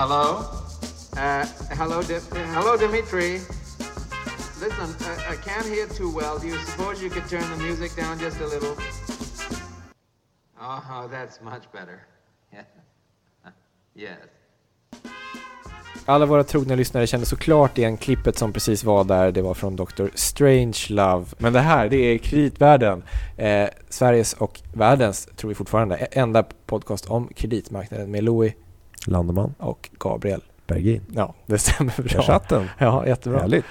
hello? Uh, hello, Di- hello, Dimitri. Listen, I, I can't hear too well. Do you suppose you could turn the music down just a little? Oh, that's much better. yes. Alla våra trogna lyssnare kände såklart igen klippet som precis var där. Det var från Dr. Strange Love. Men det här, det är kreditvärlden. Eh, Sveriges och världens, tror vi fortfarande, enda podcast om kreditmarknaden med Louis Landeman. och Gabriel. Bergin. Ja, det stämmer Där bra. satt den. Ja, jättebra. Härligt.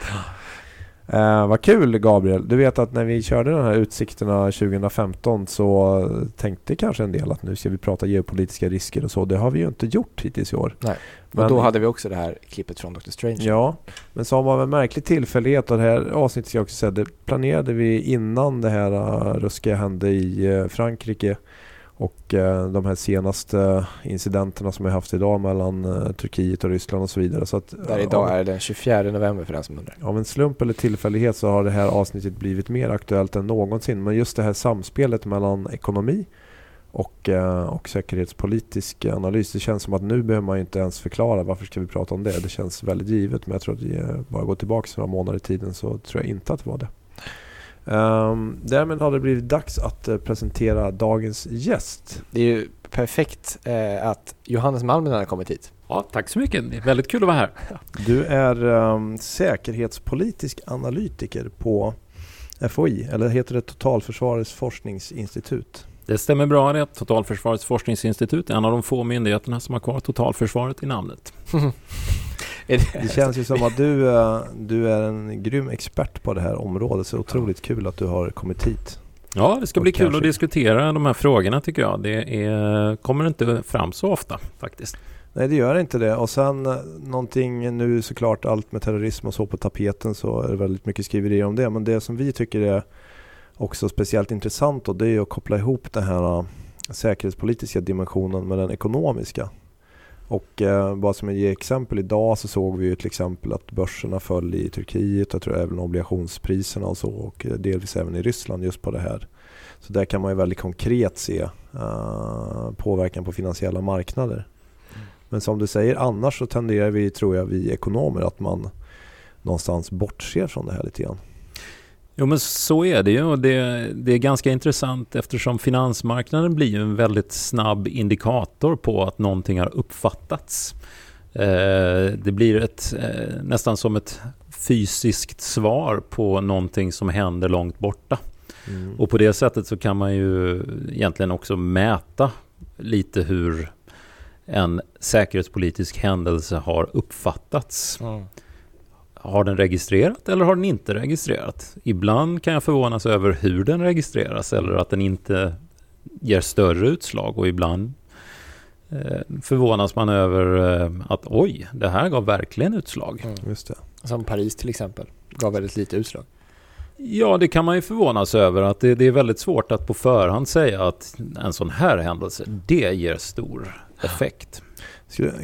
Eh, vad kul Gabriel. Du vet att när vi körde de här utsikterna 2015 så tänkte kanske en del att nu ska vi prata geopolitiska risker och så. Det har vi ju inte gjort hittills i år. Nej. Men, och då hade vi också det här klippet från Dr. Strange. Ja, men som av en märklig tillfällighet och det här avsnittet ska jag också säga, det planerade vi innan det här uh, ruskiga hände i uh, Frankrike och uh, de här senaste incidenterna som vi haft idag mellan uh, Turkiet och Ryssland och så vidare. Så att, Där idag är den 24 november för den som undrar. Av en slump eller tillfällighet så har det här avsnittet blivit mer aktuellt än någonsin. Men just det här samspelet mellan ekonomi och, eh, och säkerhetspolitisk analys. Det känns som att nu behöver man inte ens förklara varför ska vi prata om det. Det känns väldigt givet. Men jag tror att eh, bara går tillbaka några månader i tiden så tror jag inte att det var det. Um, därmed har det blivit dags att eh, presentera dagens gäst. Det är ju perfekt eh, att Johannes Malmen har kommit hit. Ja, tack så mycket. Det är väldigt kul att vara här. Du är um, säkerhetspolitisk analytiker på FOI, eller heter det Totalförsvarets forskningsinstitut? Det stämmer bra det. Totalförsvarets forskningsinstitut är en av de få myndigheterna som har kvar totalförsvaret i namnet. Det känns ju som att du, eh, du är en grym expert på det här området. Så otroligt kul att du har kommit hit. Ja, det ska bli kul att diskutera de här frågorna tycker jag. Det är, kommer inte fram så ofta faktiskt. Nej, det gör inte det. Och sen eh, någonting nu såklart allt med terrorism och så på tapeten så är det väldigt mycket skriverier om det. Men det som vi tycker är också speciellt intressant då, det är att koppla ihop den här äh, säkerhetspolitiska dimensionen med den ekonomiska. Och eh, bara som ett exempel idag så såg vi ju till exempel att börserna föll i Turkiet, jag tror även obligationspriserna och så och äh, delvis även i Ryssland just på det här. Så där kan man ju väldigt konkret se eh, påverkan på finansiella marknader. Men som du säger, annars så tenderar vi, tror jag, vi ekonomer att man någonstans bortser från det här lite grann. Jo men så är det ju och det, det är ganska intressant eftersom finansmarknaden blir ju en väldigt snabb indikator på att någonting har uppfattats. Eh, det blir ett, eh, nästan som ett fysiskt svar på någonting som händer långt borta. Och på det sättet så kan man ju egentligen också mäta lite hur en säkerhetspolitisk händelse har uppfattats. Har den registrerat eller har den inte registrerat? Ibland kan jag förvånas över hur den registreras eller att den inte ger större utslag och ibland eh, förvånas man över eh, att oj, det här gav verkligen utslag. Just det. Som Paris till exempel. Gav väldigt lite utslag. Ja, det kan man ju förvånas över att det, det är väldigt svårt att på förhand säga att en sån här händelse, det ger stor effekt.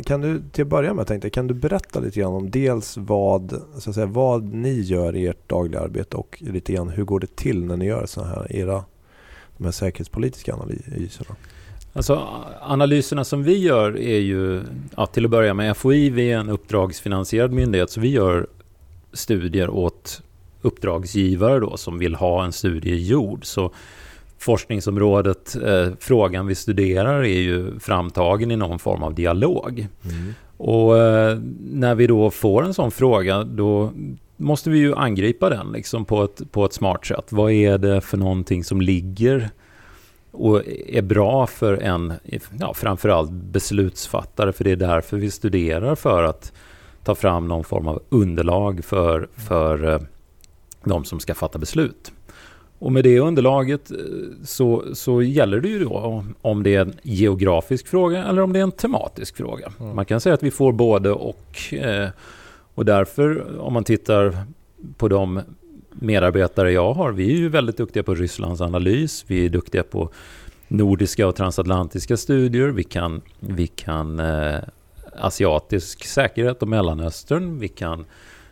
Kan du till att börja med tänkte, kan du berätta lite grann om dels vad, så att säga, vad ni gör i ert dagliga arbete och lite grann hur går det till när ni gör så här, era de här säkerhetspolitiska analyserna? Alltså analyserna som vi gör är ju, ja, till att börja med FOI, vi är en uppdragsfinansierad myndighet, så vi gör studier åt uppdragsgivare då som vill ha en studie gjord. Så forskningsområdet, eh, frågan vi studerar är ju framtagen i någon form av dialog. Och eh, när vi då får en sån fråga, då måste vi ju angripa den liksom på ett, på ett smart sätt. Vad är det för någonting som ligger och är bra för en, ja, framförallt beslutsfattare, för det är därför vi studerar för att ta fram någon form av underlag för, för eh, de som ska fatta beslut. Och med det underlaget eh, så, så gäller det ju då om- det är en geografisk fråga eller om det är en tematisk fråga. Man kan säga att vi får både och. eh, Och därför, om man tittar på de medarbetare jag har, vi är ju väldigt duktiga på Rysslands analys, vi är duktiga på nordiska och transatlantiska studier, vi kan, vi kan eh, asiatisk säkerhet och Mellanöstern, vi kan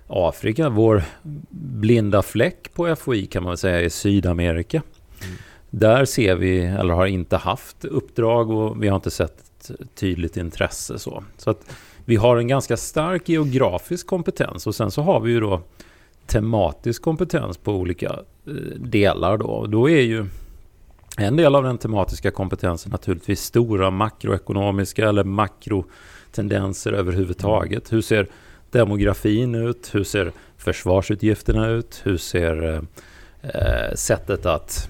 Afrika, vår blinda fläck på FOI kan man säga är Sydamerika. Där ser vi, eller har inte haft uppdrag och vi har inte sett ett tydligt intresse så. Så att vi har en ganska stark geografisk kompetens och sen så har vi ju då tematisk kompetens på olika eh, delar då. Då är ju en del av den tematiska kompetensen naturligtvis stora makroekonomiska eller makrotendenser överhuvudtaget. Hur ser demografin ut? Hur ser försvarsutgifterna ut? Hur ser eh, sättet att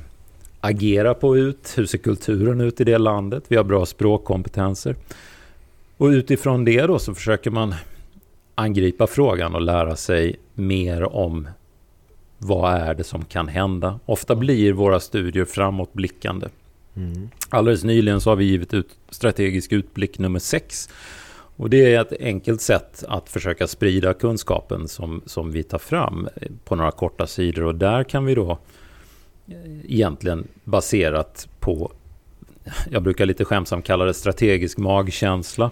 agera på ut? Hur ser kulturen ut i det landet? Vi har bra språkkompetenser. Och utifrån det då så försöker man angripa frågan och lära sig mer om vad är det som kan hända. Ofta blir våra studier framåtblickande. Mm. Alldeles nyligen så har vi givit ut strategisk utblick nummer 6. Och det är ett enkelt sätt att försöka sprida kunskapen som, som vi tar fram på några korta sidor. Och där kan vi då eh, egentligen baserat på, jag brukar lite skämtsamt kalla det strategisk magkänsla.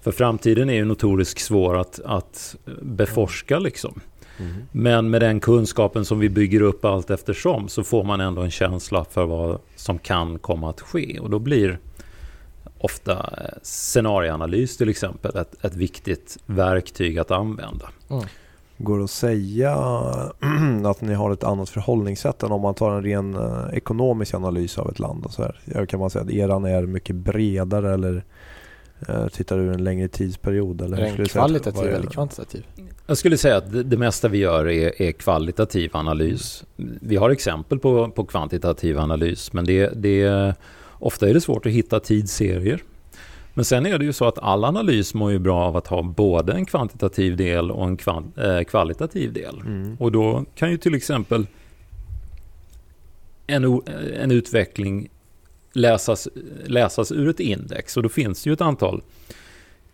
För framtiden är ju notoriskt svår att, att beforska liksom. Mm. Men med den kunskapen som vi bygger upp allt eftersom så får man ändå en känsla för vad som kan komma att ske. Och då blir ofta eh, scenarieanalys till exempel ett, ett viktigt verktyg att använda. Mm. Går det att säga att ni har ett annat förhållningssätt än om man tar en ren eh, ekonomisk analys av ett land? Och så här? Kan man säga att eran är mycket bredare eller Eh, tittar du en längre tidsperiod? Eller är den kvalitativ eller kvantitativ? Jag skulle säga att det, det mesta vi gör är, är, kvalitativ analys. Vi har exempel på, på kvantitativ analys, men det, det, ofta är det svårt att hitta tidsserier. Men sen är det ju så att all analys mår ju bra av att ha både en kvantitativ del och en kvant, eh, kvalitativ del. Mm. Och då kan ju till exempel en, en utveckling läsas, läsas ur ett index. Och då finns det ju ett antal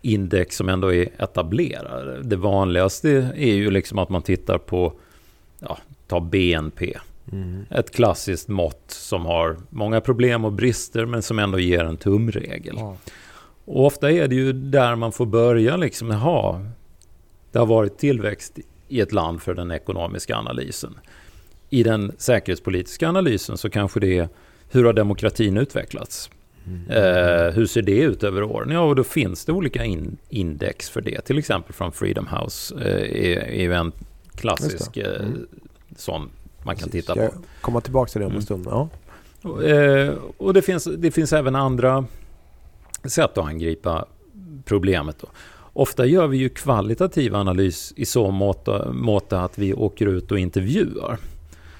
index som ändå är etablerade. Det vanligaste är ju liksom att man tittar på, ja, ta BNP. Mm. Ett klassiskt mått som har många problem och brister men som ändå ger en tumregel. Ja. Och ofta är det ju där man får börja liksom, jaha, det har varit tillväxt i ett land för den ekonomiska analysen. I den säkerhetspolitiska analysen så kanske det är hur har demokratin utvecklats? Mm. Eh, hur ser det ut över åren? Ja, och då finns det olika in, index för det. Till exempel från Freedom House eh, är, är en klassisk eh, mm. sån man kan titta på. komma tillbaka till det om en mm. stund. Ja. Och, eh, och det, finns, det finns även andra sätt att angripa problemet. Då. Ofta gör vi ju kvalitativ analys i så mått att vi åker ut och intervjuar.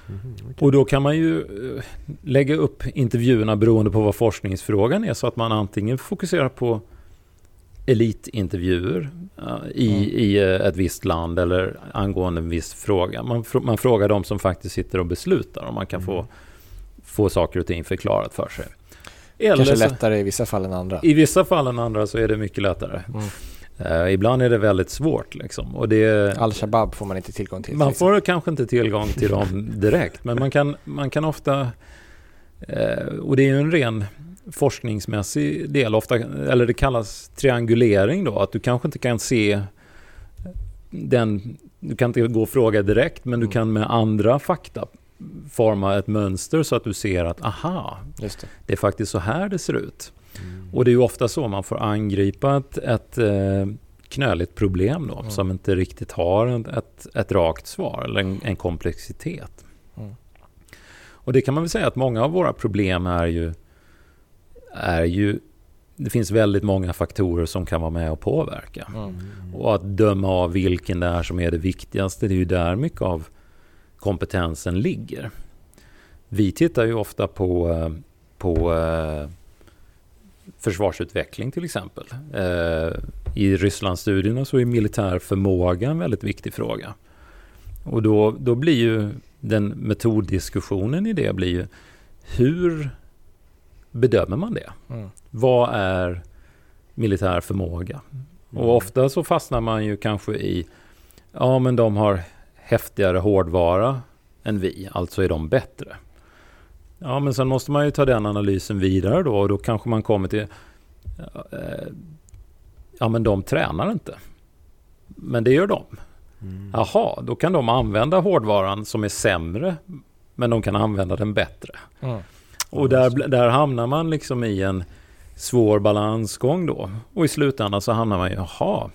Mm, okay. Och då kan man ju eh, lägga upp intervjuerna beroende på vad forskningsfrågan är så att man antingen fokuserar på elitintervjuer i, mm. i eh, ett visst land eller angående en viss fråga. Man, man frågar de som faktiskt sitter och beslutar och man kan mm. få, få saker och ting förklarat för sig. Eller Kanske lättare i vissa fall än andra. I vissa fall än andra så är det mycket lättare. Mm. Uh, ibland är det väldigt svårt. Liksom. Och det, Al-Shabaab får man inte tillgång till. Man får kanske inte tillgång till dem direkt. men man kan, man kan ofta... Uh, och det är ju en ren forskningsmässig del. Ofta, eller det kallas triangulering då. Att du kanske inte kan se den... Du kan inte gå och fråga direkt. Men du mm. kan med andra fakta forma ett mönster så att du ser att aha, det. det. är faktiskt så här det ser ut. Mm. Och det är ju ofta så man får angripa ett, ett eh, knöligt problem då, mm. som inte riktigt har ett, ett rakt svar eller en, en komplexitet. Mm. Och det kan man väl säga att många av våra problem är ju, är ju det finns väldigt många faktorer som kan vara med och påverka. Mm. Och att döma av vilken det är som är det viktigaste, det är ju där mycket av kompetensen ligger. Vi tittar ju ofta på, eh, på eh, försvarsutveckling till exempel. Eh, I Rysslandsstudierna så är militär förmåga en väldigt viktig fråga. Och då, då blir ju den metoddiskussionen i det blir ju hur bedömer man det? Mm. Vad är militär förmåga? Mm. Och ofta så fastnar man ju kanske i ja men de har häftigare hårdvara än vi, alltså är de bättre. Ja, men sen måste man ju ta den analysen vidare då och då kanske man kommer till eh, Ja, men de tränar inte. Men det gör de. Mm. Då kan de använda hårdvaran som är sämre men de kan använda den bättre. Mm. Och där, där hamnar man liksom i en, svår balansgång då. Och i slutändan så hamnar man ju, jaha,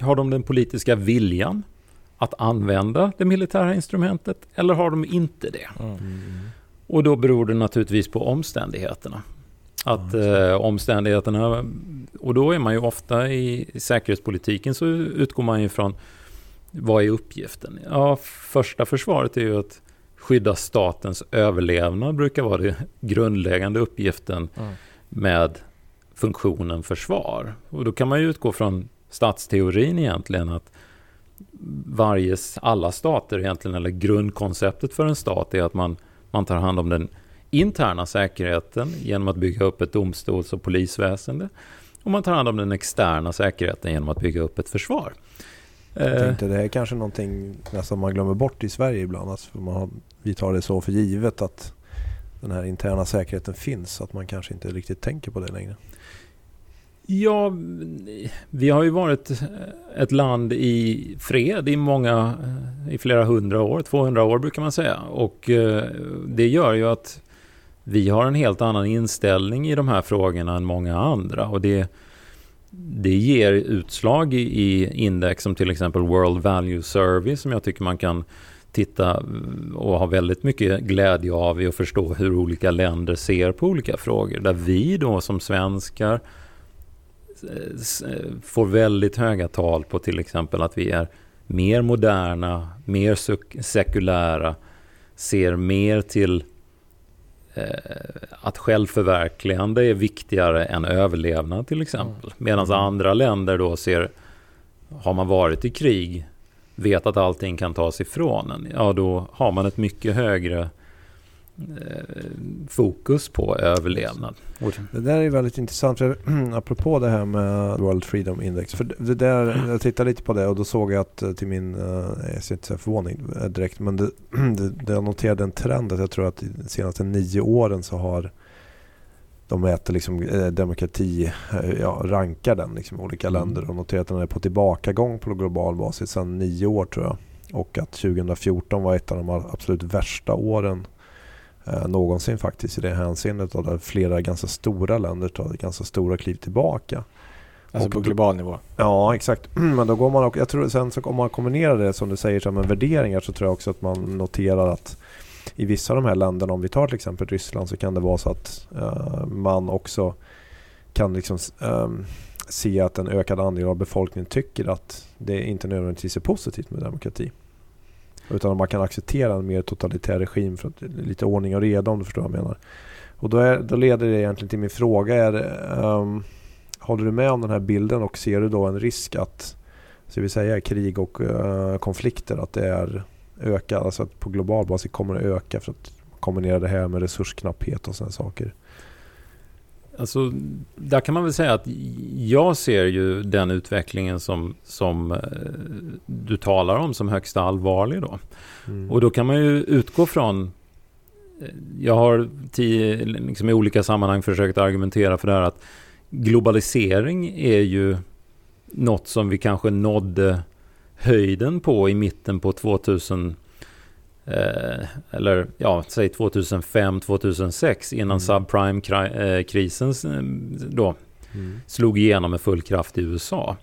har de den politiska viljan att använda det militära instrumentet eller har de inte det? Mm. Och då beror det naturligtvis på omständigheterna. Att eh, omständigheterna, och då är man ju ofta i säkerhetspolitiken så utgår man ju från vad är uppgiften? Ja, första försvaret är ju att skydda statens överlevnad brukar vara den grundläggande uppgiften mm. med funktionen försvar. Och då kan man ju utgå från statsteorin egentligen att varje, alla stater egentligen, eller grundkonceptet för en stat är att man, man tar hand om den interna säkerheten genom att bygga upp ett domstols och polisväsende. Och man tar hand om den externa säkerheten genom att bygga upp ett försvar. Jag tänkte det här är kanske någonting nästan man glömmer bort i Sverige ibland. Alltså man har, vi tar det så för givet att den här interna säkerheten finns. Att man kanske inte riktigt tänker på det längre. Ja, vi har ju varit ett land i fred i många, i flera hundra år, 200 år brukar man säga. Och eh, det gör ju att vi har en helt annan inställning i de här frågorna än många andra. Och det, det ger utslag i, i index som till exempel World Value Survey som jag tycker man kan titta och ha väldigt mycket glädje av i att förstå hur olika länder ser på olika frågor. Där vi då som svenskar får väldigt höga tal på till exempel att vi är mer moderna, mer sekulära, ser mer till eh, att självförverkligande är viktigare än överlevnad till exempel. Medan mm. andra länder då ser, har man varit i krig, vet att allting kan tas ifrån en, ja då har man ett mycket högre Eh, fokus på överlevnad. Det där är väldigt intressant. För, apropå det här med World Freedom Index. För det där, jag tittade lite på det och då såg jag att eh, till min, eh, jag ser inte säga förvåning direkt, men det, det, det jag noterade en trend att jag tror att de senaste nio åren så har de mäter liksom, demokrati, ja, rankar den liksom, i olika mm. länder och noterar att den är på tillbakagång på global basis sedan nio år tror jag. Och att 2014 var ett av de absolut värsta åren eh, någonsin faktiskt i det hänseendet. Och där flera ganska stora länder tar ganska stora kliv tillbaka. Alltså och på global nivå? Ja, exakt. Men då går man och, jag tror sen så om man kombinerar det som du säger med värderingar så tror jag också att man noterar att i vissa av de här länderna, om vi tar till exempel Ryssland, så kan det vara så att uh, man också kan liksom, um, se att en ökad andel av befolkningen tycker att det inte nödvändigtvis är positivt med demokrati. Utan man kan acceptera en mer totalitär regim för att lite ordning och reda om du förstår vad jag menar. Och då, är, då leder det egentligen till min fråga. Är, um, håller du med om den här bilden och ser du då en risk att ska vi säga, krig och uh, konflikter att det är öka, alltså att på global basis kommer det öka för att kombinera det här med resursknapphet och sådana saker? Alltså, där kan man väl säga att jag ser ju den utvecklingen som, som eh, du talar om som högst allvarlig då. Mm. Och då kan man ju utgå från eh, jag har tio, liksom i olika sammanhang försökt argumentera för det här att globalisering är ju något som vi kanske nådde höjden på i mitten på 2000 Eh, eller ja, säg 2005, 2006 innan mm. subprime-krisen eh, då mm. slog igenom med full kraft i USA.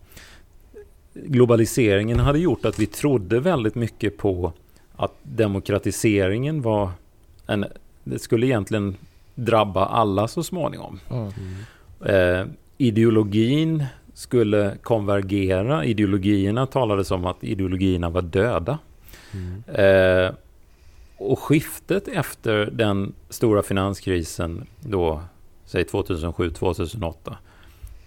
Globaliseringen hade gjort att vi trodde väldigt mycket på att demokratiseringen var en, det skulle egentligen drabba alla så småningom. Mm. Eh, ideologin skulle konvergera. Ideologierna talades om att ideologierna var döda. Mm. Eh, och skiftet efter den stora finanskrisen då, säg 2007-2008,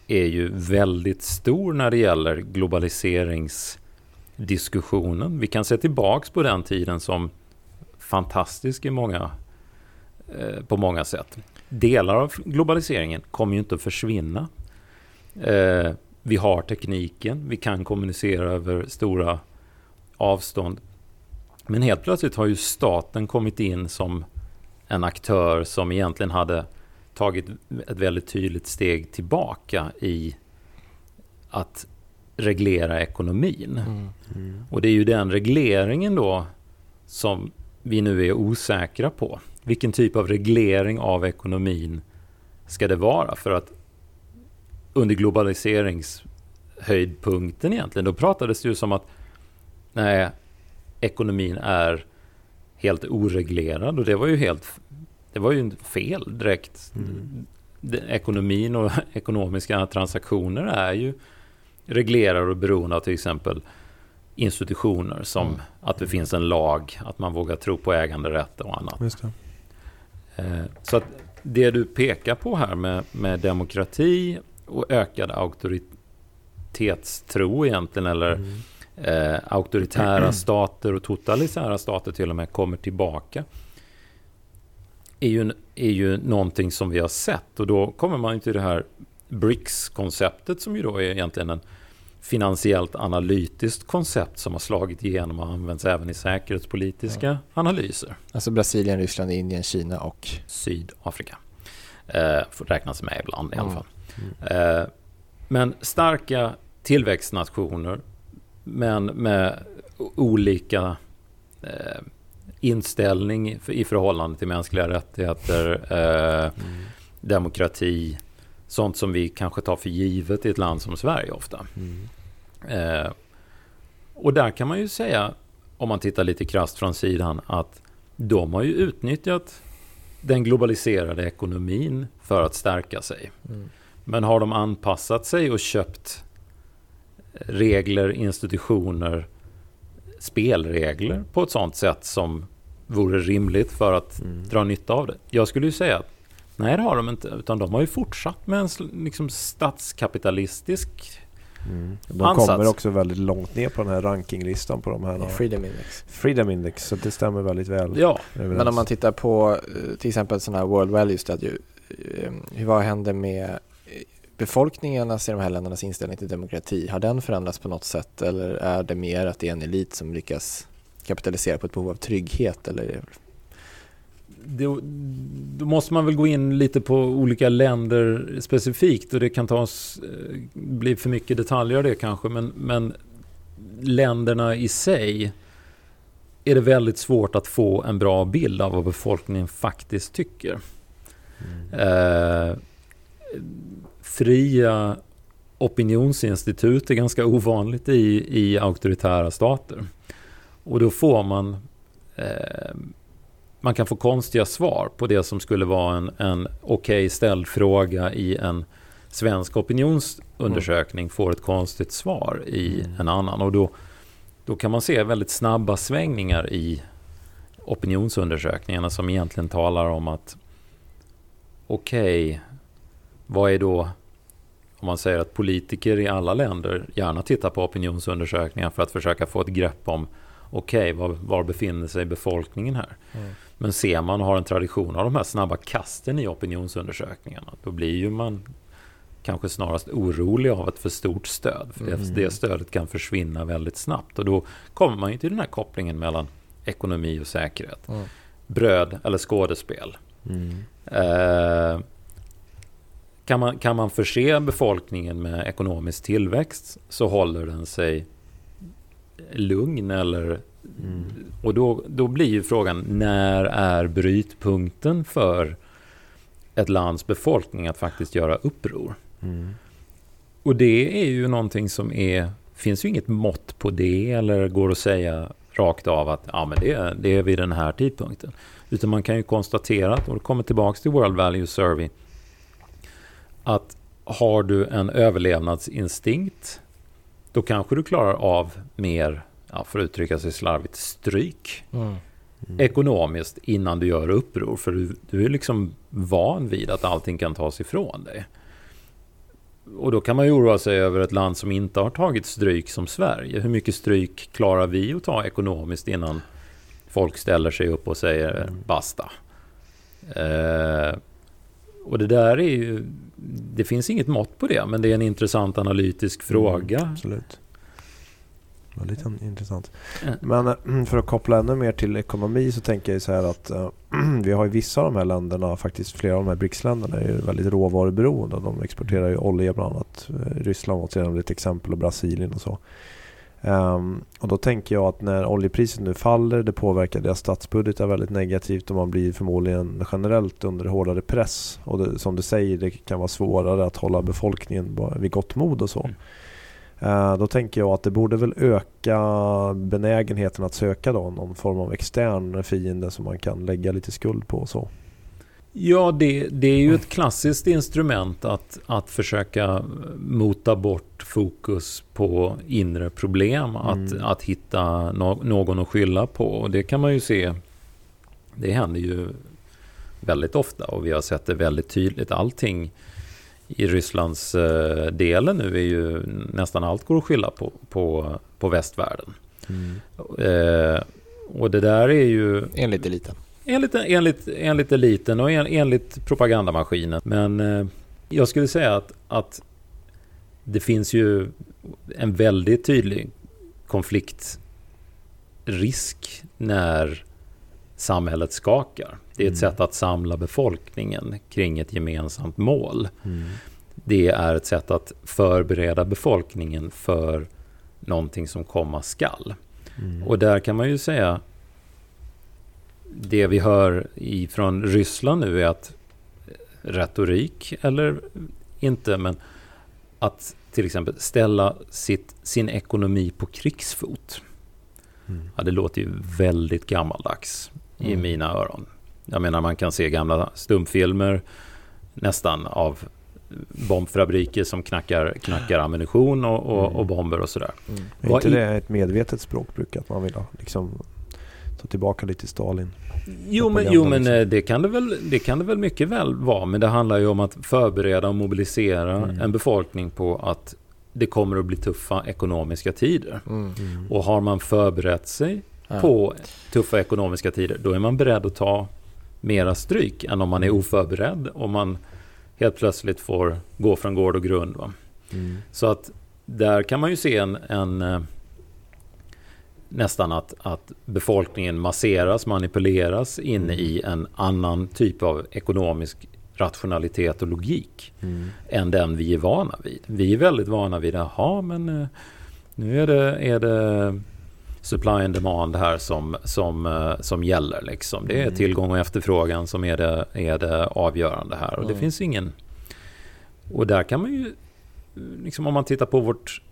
är ju väldigt stor när det gäller globaliseringsdiskussionen. Vi kan se tillbaks på den tiden som fantastisk i många, eh, på många sätt. Delar av globaliseringen kommer ju inte att försvinna. Eh, vi har tekniken, vi kan kommunicera över stora avstånd. Men helt plötsligt har ju staten kommit in som en aktör som egentligen hade tagit ett väldigt tydligt steg tillbaka i att reglera ekonomin. Mm. Mm. Och det är ju den regleringen då som vi nu är osäkra på. Vilken typ av reglering av ekonomin ska det vara? För att under globaliseringshöjdpunkten egentligen. Då pratades det ju som att nej, ekonomin är helt oreglerad och det var ju helt det var ju fel direkt. Mm. Ekonomin och ekonomiska transaktioner är ju reglerade och beroende av till exempel institutioner som mm. att det finns en lag, att man vågar tro på äganderätt och annat. Eh, så att det du pekar på här med, med demokrati ökad auktoritetstro egentligen, eller mm. eh, auktoritära stater och totalitära stater till och med kommer tillbaka, är ju, är ju någonting som vi har sett. Och då kommer man till det här BRICS-konceptet som ju då är egentligen en finansiellt analytiskt koncept som har slagit igenom och används även i säkerhetspolitiska ja. analyser. Alltså Brasilien, Ryssland, Indien, Kina och Sydafrika. Eh, får räknas med ibland i alla fall. Mm. Eh, men starka tillväxtnationer men med olika eh, inställning i förhållande till mänskliga rättigheter, eh, mm. demokrati, sånt som vi kanske tar för givet i ett land som Sverige ofta. Mm. Och där kan man ju säga, om man tittar lite krasst från sidan, att de har ju utnyttjat den globaliserade ekonomin för att stärka sig. Mm. Men har de anpassat sig och köpt regler, institutioner, spelregler på ett sånt sätt som vore rimligt för att mm. dra nytta av det? Jag skulle ju säga att nej, det har de inte. Utan de har ju fortsatt med en liksom statskapitalistisk Mm. De ansats. kommer också väldigt långt ner på den här rankinglistan på de här. Freedom Index. Freedom Index, så det stämmer väldigt väl. Ja, överens. men om man tittar på eh, till exempel sådana här World Value Study, eh, vad händer med befolkningarnas i de här ländernas inställning till demokrati? Har den förändrats på något sätt eller är det mer att det är en elit som lyckas kapitalisera på ett behov av trygghet? Eller då, då, måste man väl gå in lite på olika länder specifikt och det kan tas, eh, bli för mycket detaljer det kanske, men, men länderna i sig är det väldigt svårt att få en bra bild av vad befolkningen faktiskt tycker. Mm. Eh, fria opinionsinstitut är ganska ovanligt i, i auktoritära stater. Och då får man eh, man kan få konstiga svar på det som skulle vara en, en okej okay ställd fråga i en svensk opinionsundersökning mm. får ett konstigt svar i mm. en annan. Och då, då kan man se väldigt snabba svängningar i opinionsundersökningarna som egentligen talar om att okej, okay, vad är då om man säger att politiker i alla länder gärna tittar på opinionsundersökningar för att försöka få ett grepp om okej, okay, var, var, befinner sig befolkningen här? Mm. Men ser man har en tradition av de här snabba kasten i opinionsundersökningarna, då blir ju man kanske snarast orolig av ett för stort stöd. För mm. det, det stödet kan försvinna väldigt snabbt. Och då kommer man ju till den här kopplingen mellan ekonomi och säkerhet. Mm. Bröd eller skådespel. Mm. Eh, kan, man, kan man förse befolkningen med ekonomisk tillväxt så håller den sig lugn eller Mm. Och då, då blir ju frågan, när är brytpunkten för ett lands befolkning att faktiskt göra uppror? Mm. Och det är ju någonting som är, finns ju inget mått på det eller går att säga rakt av att ja, men det, det är vid den här tidpunkten. Utan man kan ju konstatera, och det kommer tillbaka till World Value Survey, att har du en överlevnadsinstinkt, då kanske du klarar av mer ja, för att uttrycka sig slarvigt, stryk. Mm. Mm. Ekonomiskt innan du gör uppror. För du, du är liksom van vid att allting kan tas ifrån dig. Och då kan man ju oroa sig över ett land som inte har tagit stryk som Sverige. Hur mycket stryk klarar vi att ta ekonomiskt innan folk ställer sig upp och säger mm. basta? Eh, och det där är ju... Det finns inget mått på det, men det är en intressant analytisk fråga. Mm, absolut. Väldigt intressant. Men eh, för att koppla ännu mer till ekonomi så tänker jag så här att äh, vi har i vissa av de här länderna, faktiskt flera av de här BRICS-länderna är väldigt råvaruberoende. De exporterar ju olja bland annat. Eh, Ryssland var till ett exempel och Brasilien och så. Um, och då tänker jag att när oljepriset nu faller, det påverkar deras statsbudgetar väldigt negativt och man blir förmodligen generellt under hårdare press. Och det, som du säger, det kan vara svårare att hålla befolkningen vid gott mod och så. Mm. Uh, då tänker jag att det borde väl öka benägenheten att söka då någon form av extern fiende som man kan lägga lite skuld på och så. Ja, det, det är ju ett klassiskt instrument att, att försöka mota bort fokus på inre problem. Att, mm. att hitta no, någon att skylla på. Och det kan man ju se. Det händer ju väldigt ofta och vi har sett det väldigt tydligt. Allting i Rysslands eh, delen nu är ju nästan allt går att skylla på, på, på västvärlden. Mm. Eh, och det där är ju... Enligt eliten. Enligt, enligt, enligt eliten och en, enligt propagandamaskinen. Men eh, jag skulle säga att, att det finns ju en väldigt tydlig konfliktrisk när samhället skakar. Det är ett mm. sätt att samla befolkningen kring ett gemensamt mål. Mm. Det är ett sätt att förbereda befolkningen för någonting som komma skall. Mm. Och där kan man ju säga det vi hör från Ryssland nu är att retorik, eller inte, men att till exempel ställa sitt, sin ekonomi på krigsfot. Mm. Ja, det låter ju väldigt gammaldags mm. i mina öron. Jag menar man kan se gamla stumfilmer nästan av bombfabriker som knackar, knackar ammunition och, och, och bomber och sådär. Mm. Är inte det ett medvetet språkbruk att man vill liksom ta tillbaka lite Stalin? Jo men, jo, men liksom. Eh, det, kan det, väl, det kan det väl mycket väl vara. Men det handlar ju om att förbereda och mobilisera mm. en befolkning på att det kommer att bli tuffa ekonomiska tider. Mm. mm. Och har man förberett sig ja. på tuffa ekonomiska tider, då är man beredd att ta mera stryk än om man är mm. oförberedd och man helt plötsligt får gå från gård och grund. Mm. Så att där kan man ju se en, en eh, nästan att, att befolkningen masseras, manipuleras in mm. i en annan typ av ekonomisk rationalitet och logik mm. än den vi är vana vid. Vi är väldigt vana vid, jaha men eh, nu är det, är det supply and demand här som, som, eh, som gäller. Liksom. Det är mm. tillgång och efterfrågan som är det, är det avgörande här. Och det mm. finns ingen... Och där kan man ju, liksom om man tittar på vårt,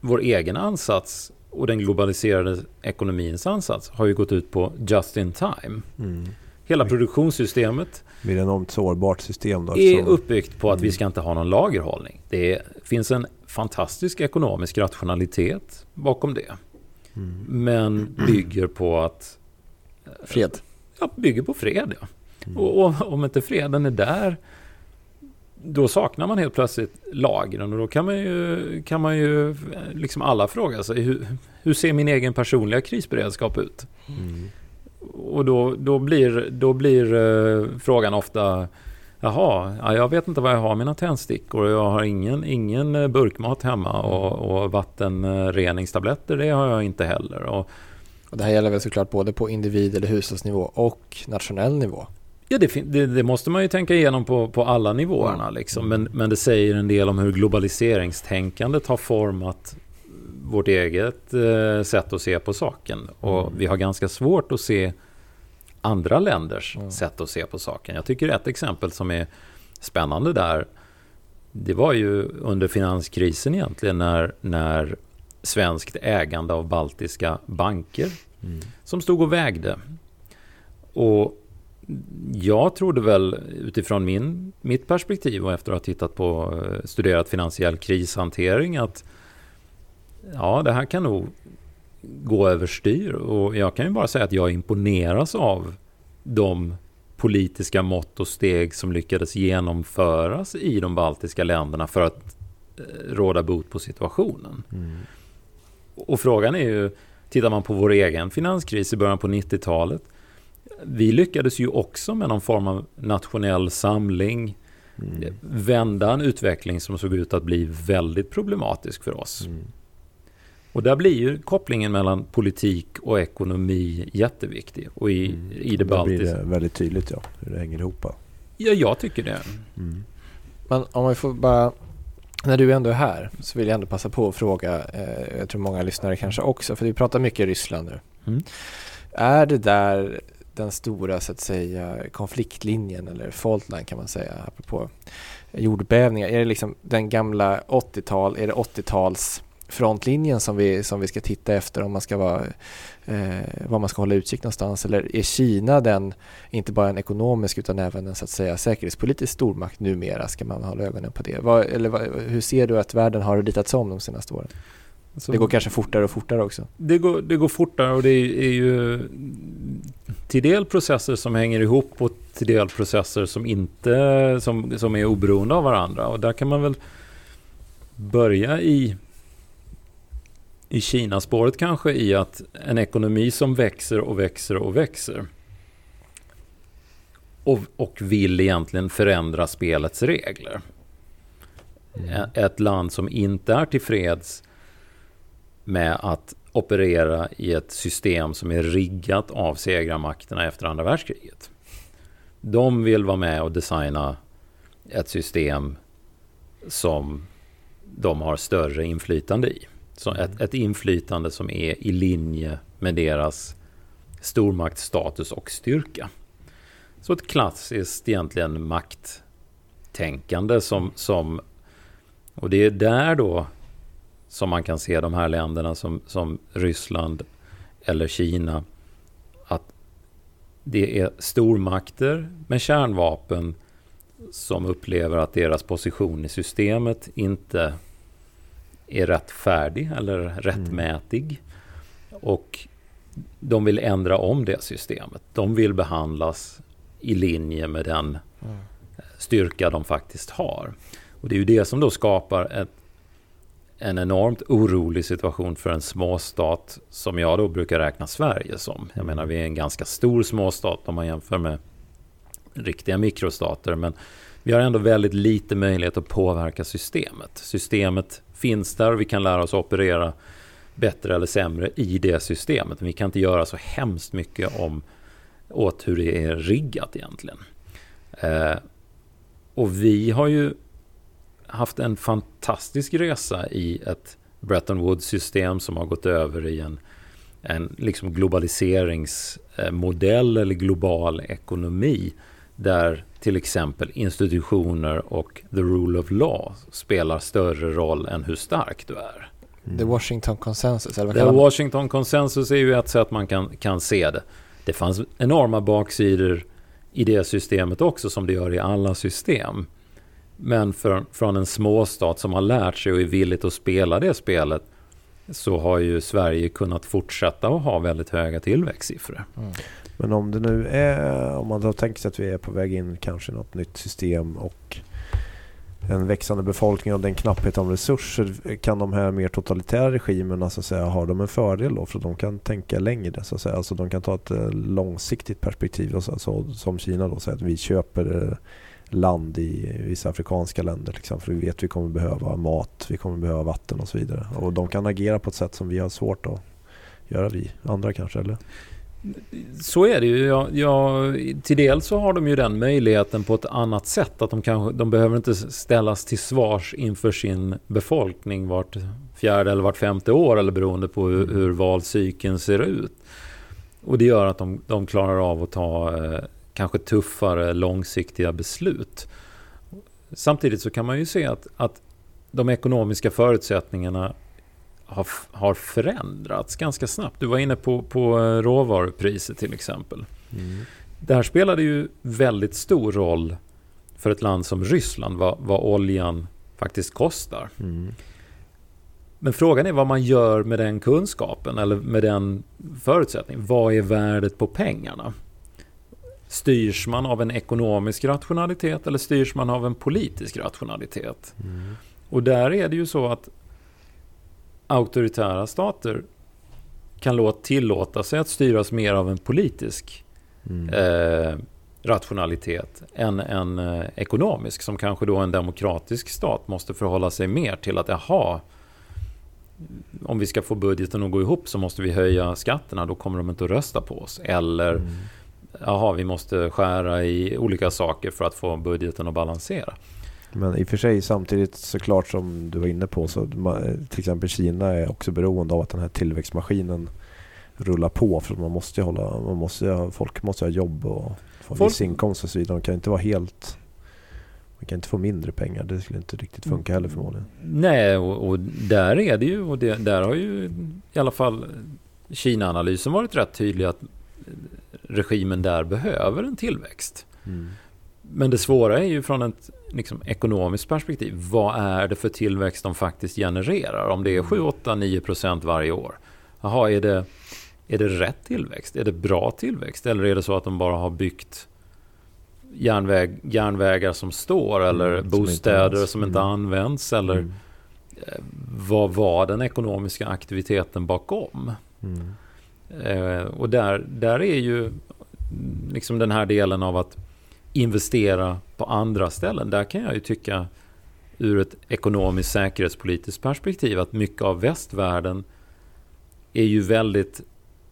vår egen ansats och den globaliserade ekonomins ansats har ju gått ut på just in time. Mm. Hela produktionssystemet blir enormt sårbart system. Då, är uppbyggt på att vi mm. ska inte ha någon lagerhållning. Det finns en fantastisk ekonomisk rationalitet bakom det. Mm. Men bygger på att... Fred? Ja, bygger på fred. Ja. Mm. Och, och, om inte freden är där då saknar man helt plötsligt lagren och då kan man ju, kan man ju liksom alla fråga sig hur, hur ser min egen personliga krisberedskap ut? Mm. Och då, då blir, då blir uh, frågan ofta Jaha, ja, jag vet inte var jag har mina tändstickor. Jag har ingen, ingen eh, burkmat hemma och, och vattenreningstabletter det har jag inte heller. Och, och det här gäller väl såklart både på individ eller hushållsnivå och nationell nivå? Ja, det, det, det, måste man ju tänka igenom på, på alla nivåerna. Liksom. Men, men det säger en del om hur globaliseringstänkandet har format vårt eget eh, sätt att se på saken. Och mm. vi har ganska svårt att se andra länders mm. sätt att se på saken. Jag tycker ett exempel som är spännande där, det var ju under finanskrisen egentligen när, när svenskt ägande av baltiska banker mm. som stod och vägde. Och jag trodde väl utifrån min, mitt perspektiv och efter att ha tittat på eh, studerat finansiell krishantering att ja, det här kan nog gå överstyr. Och jag kan ju bara säga att jag imponeras av de politiska mått och steg som lyckades genomföras i de baltiska länderna för att eh, råda bot på situationen. Mm. Och frågan är ju, tittar man på vår egen finanskris i början på 90-talet vi lyckades ju också med någon form av nationell samling mm. vända en utveckling som såg ut att bli väldigt problematisk för oss. Mm. Och där blir ju kopplingen mellan politik och ekonomi jätteviktig. Och i, mm. i det baltiska... blir det väldigt tydligt ja, hur det hänger ihop. Ja, jag tycker det. Mm. Men om vi får bara När du ändå är här så vill jag ändå passa på att fråga, eh, jag tror många lyssnare kanske också, för vi pratar mycket Ryssland nu. Mm. Är det där den stora så att säga konfliktlinjen eller fault line kan man säga apropå jordbävningar? Är det liksom den gamla 80-tal, är det 80-tals frontlinjen som vi, som vi ska titta efter om man ska vara, eh, var man ska hålla utkik någonstans? Eller är Kina den, inte bara en ekonomisk utan även en så att säga säkerhetspolitisk stormakt numera? Ska man hålla ögonen på det? Vad, eller vad, hur ser du att världen har ritats om de senaste åren? Alltså, Det går kanske fortare och fortare också. det, går, det går fortare och det är, är ju till del processer som hänger ihop och till del processer som inte som, som är oberoende av varandra. Och där kan man väl börja i i Kina-spåret kanske i att en ekonomi som växer och växer och växer och, och vill egentligen förändra spelets regler. Ä- Ett land som inte är tillfreds med att operera i ett system som är riggat av segrarmakterna efter andra världskriget. De vill vara med och designa ett system som de har större inflytande i. Så ett, ett inflytande som är i linje med deras stormaktsstatus och styrka. Så ett klassiskt egentligen makttänkande som, som och det är där då som man kan se de här länderna som, som Ryssland eller Kina att det är stormakter med kärnvapen som upplever att deras position i systemet inte är rättfärdig eller rättmätig. Och de vill ändra om det systemet. De vill behandlas i linje med den styrka de faktiskt har. Och det är ju det som då skapar ett, en enormt orolig situation för en småstat som jag då brukar räkna Sverige som. Jag menar, vi är en ganska stor småstat om man jämför med riktiga mikrostater. Men vi har ändå väldigt lite möjlighet att påverka systemet. Systemet finns där och vi kan lära oss att operera bättre eller sämre i det systemet. Men vi kan inte göra så hemskt mycket om åt hur det är riggat egentligen. Eh, och vi har ju haft en fantastisk resa i ett Bretton Woods-system som har gått över i en, en liksom globaliseringsmodell eller global ekonomi där till exempel institutioner och the rule of law spelar större roll än hur stark du är. The Washington Consensus, eller vad The Washington Consensus är ju ett sätt man kan, kan se det. Det fanns enorma baksidor i det systemet också som det gör i alla system. Men för, från en småstat som har lärt sig och är villigt att spela det spelet så har ju Sverige kunnat fortsätta att ha väldigt höga tillväxtsiffror. Men om det nu är, om man då tänker sig att vi är på väg in kanske i något nytt system och en växande befolkning och den knapphet av resurser. Kan de här mer totalitära regimerna så att säga, har de en fördel då? För de kan tänka längre så att säga. Alltså de kan ta ett eh, långsiktigt perspektiv. Alltså, alltså, som Kina då säger att vi köper eh, land i vissa afrikanska länder. Liksom, för vi vet att vi kommer behöva mat, vi kommer behöva vatten och så vidare. Och de kan agera på ett sätt som vi har svårt att göra vi andra kanske. Eller? Så är det ju. Ja, ja, till del så har de ju den möjligheten på ett annat sätt. Att de, kanske, de behöver inte ställas till svars inför sin befolkning vart fjärde eller vart femte år eller beroende på hur, hur valcykeln ser ut. Och det gör att de, de klarar av att ta eh, kanske tuffare långsiktiga beslut. Samtidigt så kan man ju se att, att de ekonomiska förutsättningarna har, har förändrats ganska snabbt. Du var inne på, på eh, råvarupriser till exempel. Det här spelade ju väldigt stor roll för ett land som Ryssland vad, vad oljan faktiskt kostar. Mm. Men frågan är vad man gör med den kunskapen eller med den förutsättningen. Vad är värdet på pengarna? Styrs man av en ekonomisk rationalitet eller styrs man av en politisk rationalitet? Mm. Och där är det ju så att auktoritära stater kan låta tillåta sig att styras mer av en politisk Mm. eh, rationalitet än en eh, ekonomisk som kanske då en demokratisk stat måste förhålla sig mer till att jaha om vi ska få budgeten att gå ihop så måste vi höja skatterna då kommer de inte att rösta på oss eller Mm. Jaha vi måste skära i olika saker för att få budgeten att balansera. Men i och för sig samtidigt såklart som du var inne på så till exempel Kina är också beroende av att den här tillväxtmaskinen rullar på för man måste hålla, man måste, folk måste ha jobb och få en viss inkomst och så vidare. De kan inte vara helt man kan inte få mindre pengar. Det skulle inte riktigt funka heller förmodligen. Nej, och, och där är det ju och det, där har ju i alla fall Kina-analysen varit rätt tydlig att regimen där behöver en tillväxt. Mm. Men det svåra är ju från ett liksom, ekonomiskt perspektiv. Vad är det för tillväxt de faktiskt genererar? Om det är 7, 8, 9 procent varje år. Jaha, är det, är det rätt tillväxt? Är det bra tillväxt? Eller är det så att de bara har byggt järnväg, järnvägar som står eller mm, bostäder som, som inte mm. används? Eller mm. Eh, vad var den ekonomiska aktiviteten bakom? Mm. Eh, och där, där är ju liksom den här delen av att investera på andra ställen. Där kan jag ju tycka ur ett ekonomiskt säkerhetspolitiskt perspektiv att mycket av västvärlden är ju väldigt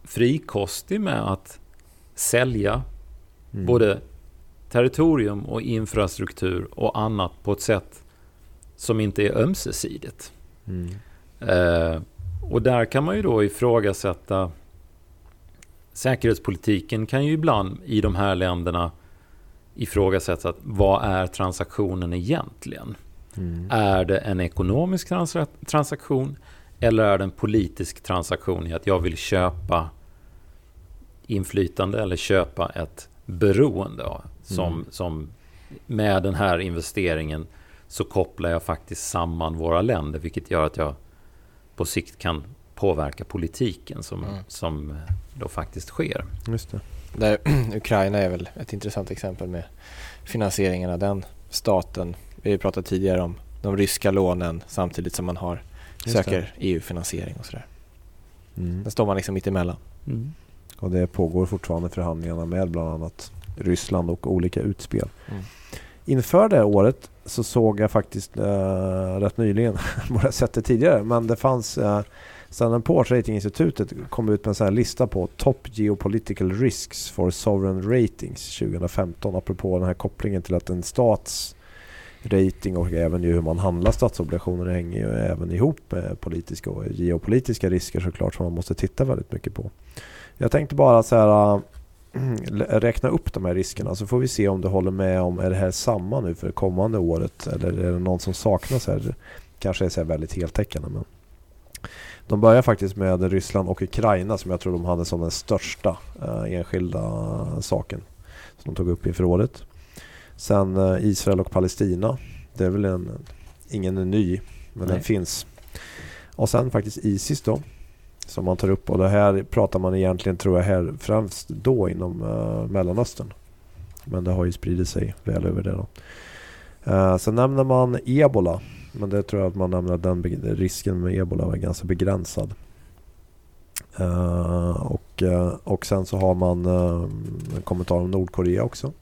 frikostig med att sälja mm. både territorium och infrastruktur och annat på ett sätt som inte är ömsesidigt. Mm. Eh, och där kan man ju då ifrågasätta säkerhetspolitiken kan ju ibland i de här länderna ifrågasättas att vad är transaktionen egentligen? Mm. Är det en ekonomisk trans transaktion eller är det en politisk transaktion i att jag vill köpa inflytande eller köpa ett beroende som, mm. som med den här investeringen så kopplar jag faktiskt samman våra länder vilket gör att jag på sikt kan påverka politiken som, mm. som då faktiskt sker. Just det. Där, Ukraina är väl ett intressant exempel med finansieringen av den staten. Vi har pratat tidigare om de ryska lånen samtidigt som man har, söker EU-finansiering och sådär. Mm. Där står man liksom mitt emellan. Mm. Och det pågår fortfarande förhandlingarna med bland annat Ryssland och olika utspel. Mm. Inför det året så såg jag faktiskt äh, rätt nyligen, borde ha sett det tidigare, men det fanns äh, Standard Poor's ratinginstitutet kom ut med en sån här lista på Top Geopolitical Risks for Sovereign Ratings 2015 apropå den här kopplingen till att en stats rating och även ju hur man handlar statsobligationer hänger ju även ihop med politiska och geopolitiska risker såklart som man måste titta väldigt mycket på. Jag tänkte bara så här äh, räkna upp de här riskerna så får vi se om du håller med om är det här samma nu för det kommande året eller är det någon som saknas här? Kanske är så väldigt heltäckande men de börjar faktiskt med Ryssland och Ukraina som jag tror de hade som den största eh, enskilda saken som de tog upp inför året. Sen eh, Israel och Palestina. Det är väl en, ingen ny men Nej. den finns. Och sen faktiskt Isis då som man tar upp och det här pratar man egentligen tror jag här främst då inom uh, Mellanöstern. Men det har ju spridit sig väl över det då. Uh, sen nämner man ebola. Men det tror jag att man nämner att den risken med ebola var ganska begränsad. Uh, och, uh, och sen så har man uh, en kommentar om Nordkorea också.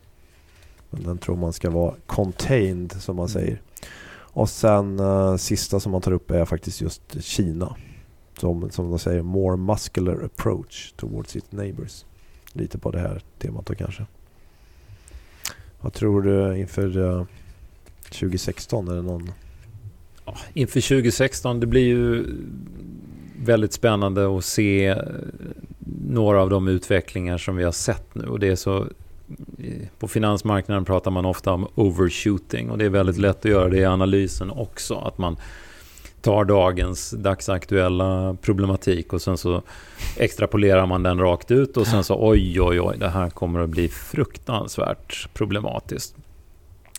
Men den tror man ska vara contained som man mm. säger. Och sen sista som man tar upp är faktiskt just Kina som, som de säger, more muscular approach towards its neighbors. Lite på det här temat då kanske. Vad tror du inför uh, 2016? Är det någon? Inför 2016, det blir ju väldigt spännande att se eh, några av de utvecklingar som vi har sett nu. Och det är så, eh, på finansmarknaden pratar man ofta om overshooting och det är väldigt lätt att göra det i analysen också. Att man tar dagens dagsaktuella problematik och sen så extrapolerar man den rakt ut och sen så oj, oj, oj, det här kommer att bli fruktansvärt problematiskt.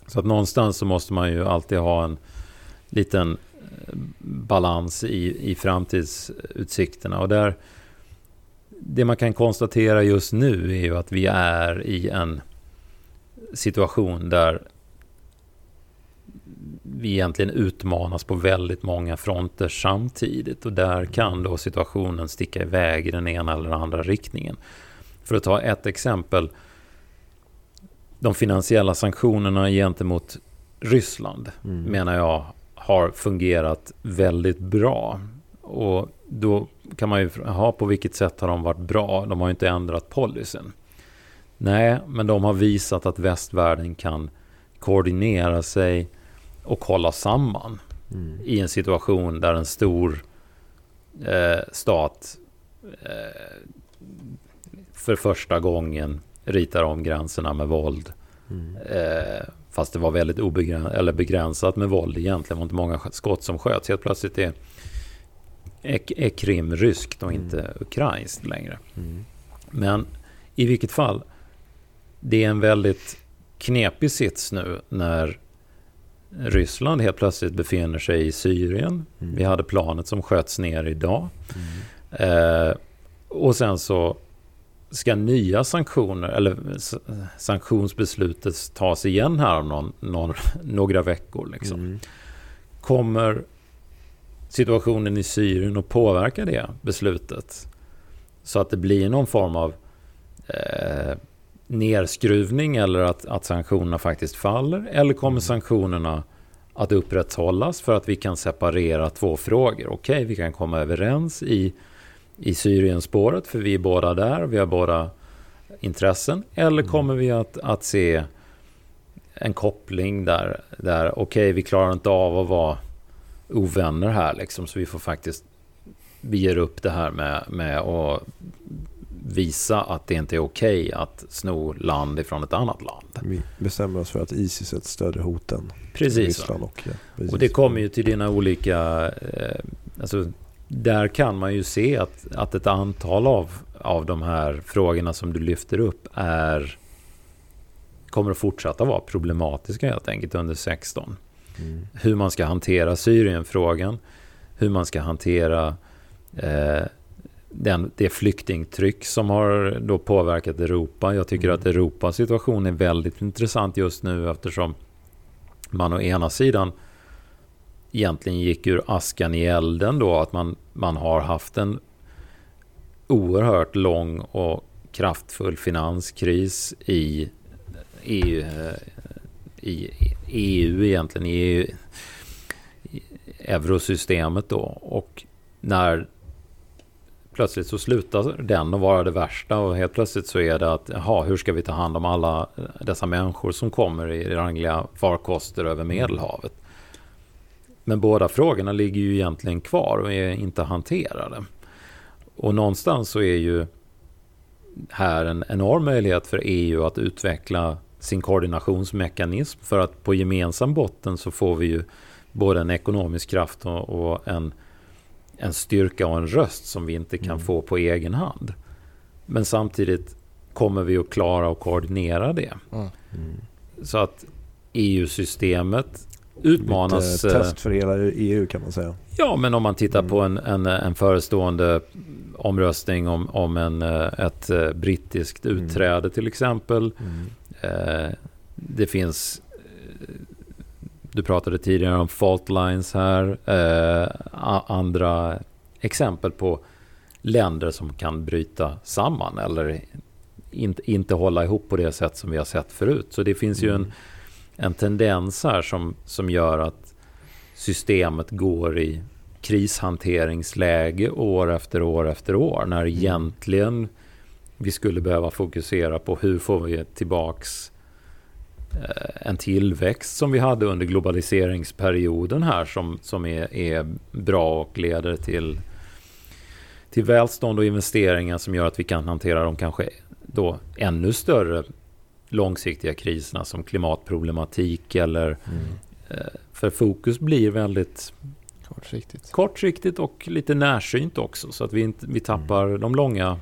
Så att någonstans så måste man ju alltid ha en liten eh, balans i, i framtidsutsikterna och där det man kan konstatera just nu är ju att vi är i en situation där vi egentligen utmanas på väldigt många fronter samtidigt och där kan då situationen sticka iväg i den ena eller andra riktningen. För att ta ett exempel. De finansiella sanktionerna gentemot Ryssland mm. menar jag har fungerat väldigt bra. Och då kan man ju ha på vilket sätt har de varit bra? De har ju inte ändrat policyn. Nej, men de har visat att västvärlden kan koordinera sig och hålla samman Mm. i en situation där en stor eh, stat eh, för första gången ritar om gränserna med våld. Mm. Eh, fast det var väldigt eller begränsat med våld egentligen. Det var inte många skott som sköts. Helt plötsligt är, är, är Krim ryskt och inte ukrainskt längre. Mm. Men i vilket fall, det är en väldigt knepig sits nu när Ryssland helt plötsligt befinner sig i Syrien. Mm. Vi hade planet som sköts ner idag. Mm. Eh, och sen så ska nya sanktioner, eller sanktionsbeslutet tas igen här om någon, någon, några veckor. Liksom. Mm. Kommer situationen i Syrien att påverka det beslutet? Så att det blir någon form av eh, nerskruvning eller att, att sanktionerna faktiskt faller? Eller kommer sanktionerna att upprätthållas för att vi kan separera två frågor? Okej, vi kan komma överens i, i Syrienspåret för vi är båda där, vi har båda intressen. Eller kommer vi att, att se en koppling där, där okej, vi klarar inte av att vara ovänner här liksom, så vi får faktiskt vi ger upp det här med, med att visa att det inte är okej att sno land ifrån ett annat land. Vi bestämmer oss för att Isis är ett större hot än Precis. Ryssland. Och, ja, precis. Och det kommer ju till dina olika... Eh, alltså, där kan man ju se att, att ett antal av, av de här frågorna som du lyfter upp är kommer att fortsätta vara problematiska helt enkelt under 16. Mm. Hur man ska hantera Syrienfrågan, hur man ska hantera eh, den, det flyktingtryck som har då påverkat Europa. Jag tycker Mm. att Europas situation är väldigt intressant just nu eftersom man å ena sidan egentligen gick ur askan i elden då att man, man har haft en oerhört lång och kraftfull finanskris i EU, eh, i EU egentligen, i EU, i eurosystemet då. Och när plötsligt så slutar den att vara det värsta och helt plötsligt så är det att jaha, hur ska vi ta hand om alla dessa människor som kommer i rangliga farkoster över Medelhavet? Men båda frågorna ligger ju egentligen kvar och är inte hanterade. Och någonstans så är ju här en enorm möjlighet för EU att utveckla sin koordinationsmekanism för att på gemensam botten så får vi ju både en ekonomisk kraft och, en, en styrka och en röst som vi inte kan Mm. få på egen hand. Men samtidigt kommer vi att klara och koordinera det. Mm. Så att EU-systemet utmanas... Ett, eh, test för hela EU kan man säga. Ja, men om man tittar Mm. på en, en, en förestående omröstning om, om en, eh, ett eh, brittiskt Mm. utträde till exempel. Mm. Det finns... Du pratade tidigare om fault lines här. Andra exempel på länder som kan bryta samman eller inte, inte hålla ihop på det sätt som vi har sett förut. Så det finns ju en, Mm. En tendens här som, som gör att systemet går i krishanteringsläge år efter år efter år. När egentligen vi skulle behöva fokusera på hur får vi tillbaks eh, en tillväxt som vi hade under globaliseringsperioden här som, som är, är bra och leder till, till välstånd och investeringar som gör att vi kan hantera de kanske då ännu större långsiktiga kriserna som klimatproblematik eller Mm. eh, för fokus blir väldigt Kortsiktigt. kortsiktigt och lite närsynt också så att vi, inte, vi tappar de långa,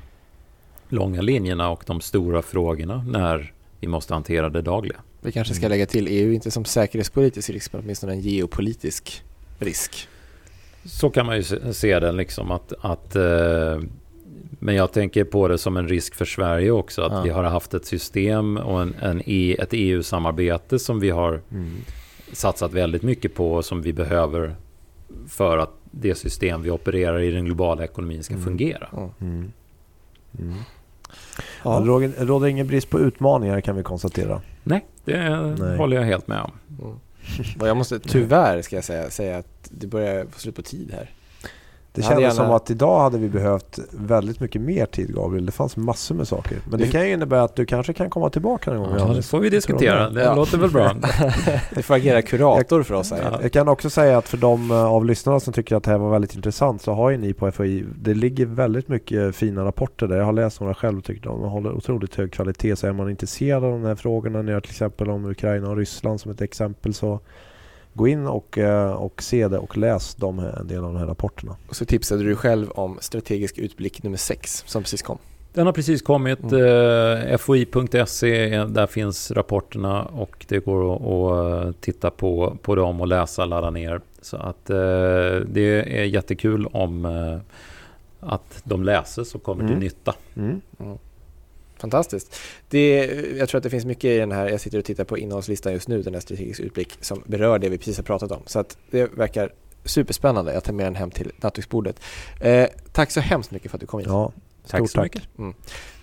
långa linjerna och de stora frågorna när vi måste hantera det dagliga. Vi kanske ska lägga till EU inte som säkerhetspolitisk risk men åtminstone en geopolitisk risk. Så kan man ju se se det liksom att, att eh, men jag tänker på det som en risk för Sverige också att Ja. vi har haft ett system och en, en e, ett EU-samarbete som vi har Mm. satsat väldigt mycket på och som vi behöver för att det system vi opererar i den globala ekonomin ska Mm. fungera. Mm. Mm. Ja. Det råder- det råder ingen brist på utmaningar kan vi konstatera. Nej, det Nej. håller jag helt med om. Mm. Och jag måste tyvärr ska jag säga, säga att det börjar få slut på tid här. Det kändes gärna- som att idag hade vi behövt väldigt mycket mer tid Gabriel. Det fanns massor med saker. Men det Det- kan ju innebära att du kanske kan komma tillbaka någon gång. Ja, det får vi diskutera. Det Ja. låter väl bra. Du får agera kurator för oss här. Ja. Jag kan också säga att för de eh, av lyssnarna som tycker att det här var väldigt intressant så har ju ni på FOI, det ligger väldigt mycket fina rapporter där. Jag har läst några själv och tycker de håller otroligt hög kvalitet. Så är man intresserad av de här frågorna, ni har till exempel om Ukraina och Ryssland som ett exempel så gå in och, eh, och se det och läs de en del av de här rapporterna. Och så tipsade du själv om strategisk utblick nummer 6 som precis kom. Den har precis kommit. Mm. Eh, FOI.se, är- där finns rapporterna och det går att, eh, titta på, på dem och läsa, ladda ner. Så att eh, det är jättekul om eh, att de läses och kommer Mm. till nytta. Mm. Fantastiskt. Det, jag tror att det finns mycket i den här, jag sitter och tittar på innehållslistan just nu, den här strategisk utblick som berör det vi precis har pratat om. Så att det verkar superspännande. Jag tar med den hem till nattduksbordet. Eh, tack så hemskt mycket för att du kom hit. Ja, Tack stort så tack. mycket.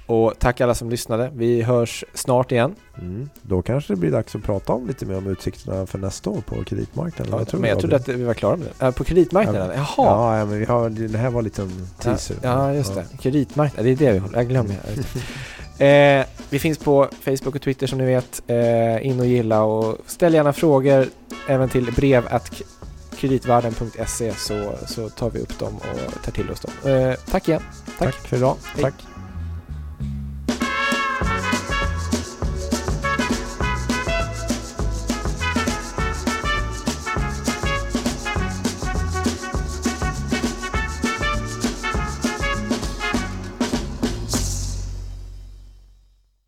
Och tack alla som lyssnade. Vi hörs snart igen. Mm. Då kanske det blir dags att prata om lite mer om utsikterna för nästa år på kreditmarknaden. Vad tror men jag trodde att vi var klara med det. Eh, på kreditmarknaden? Jaha. Ja, ja, men vi har, det här var en liten teaser. Ja, just det. Kreditmarknad, det är det vi håller Jag glömmer. Eh, vi finns på Facebook och Twitter som ni vet. Eh, in och gilla och ställ gärna frågor även till brev at kreditvärden.se så, så tar vi upp dem och tar till oss dem. Eh, tack igen. Tack. för idag. Hej. Tack.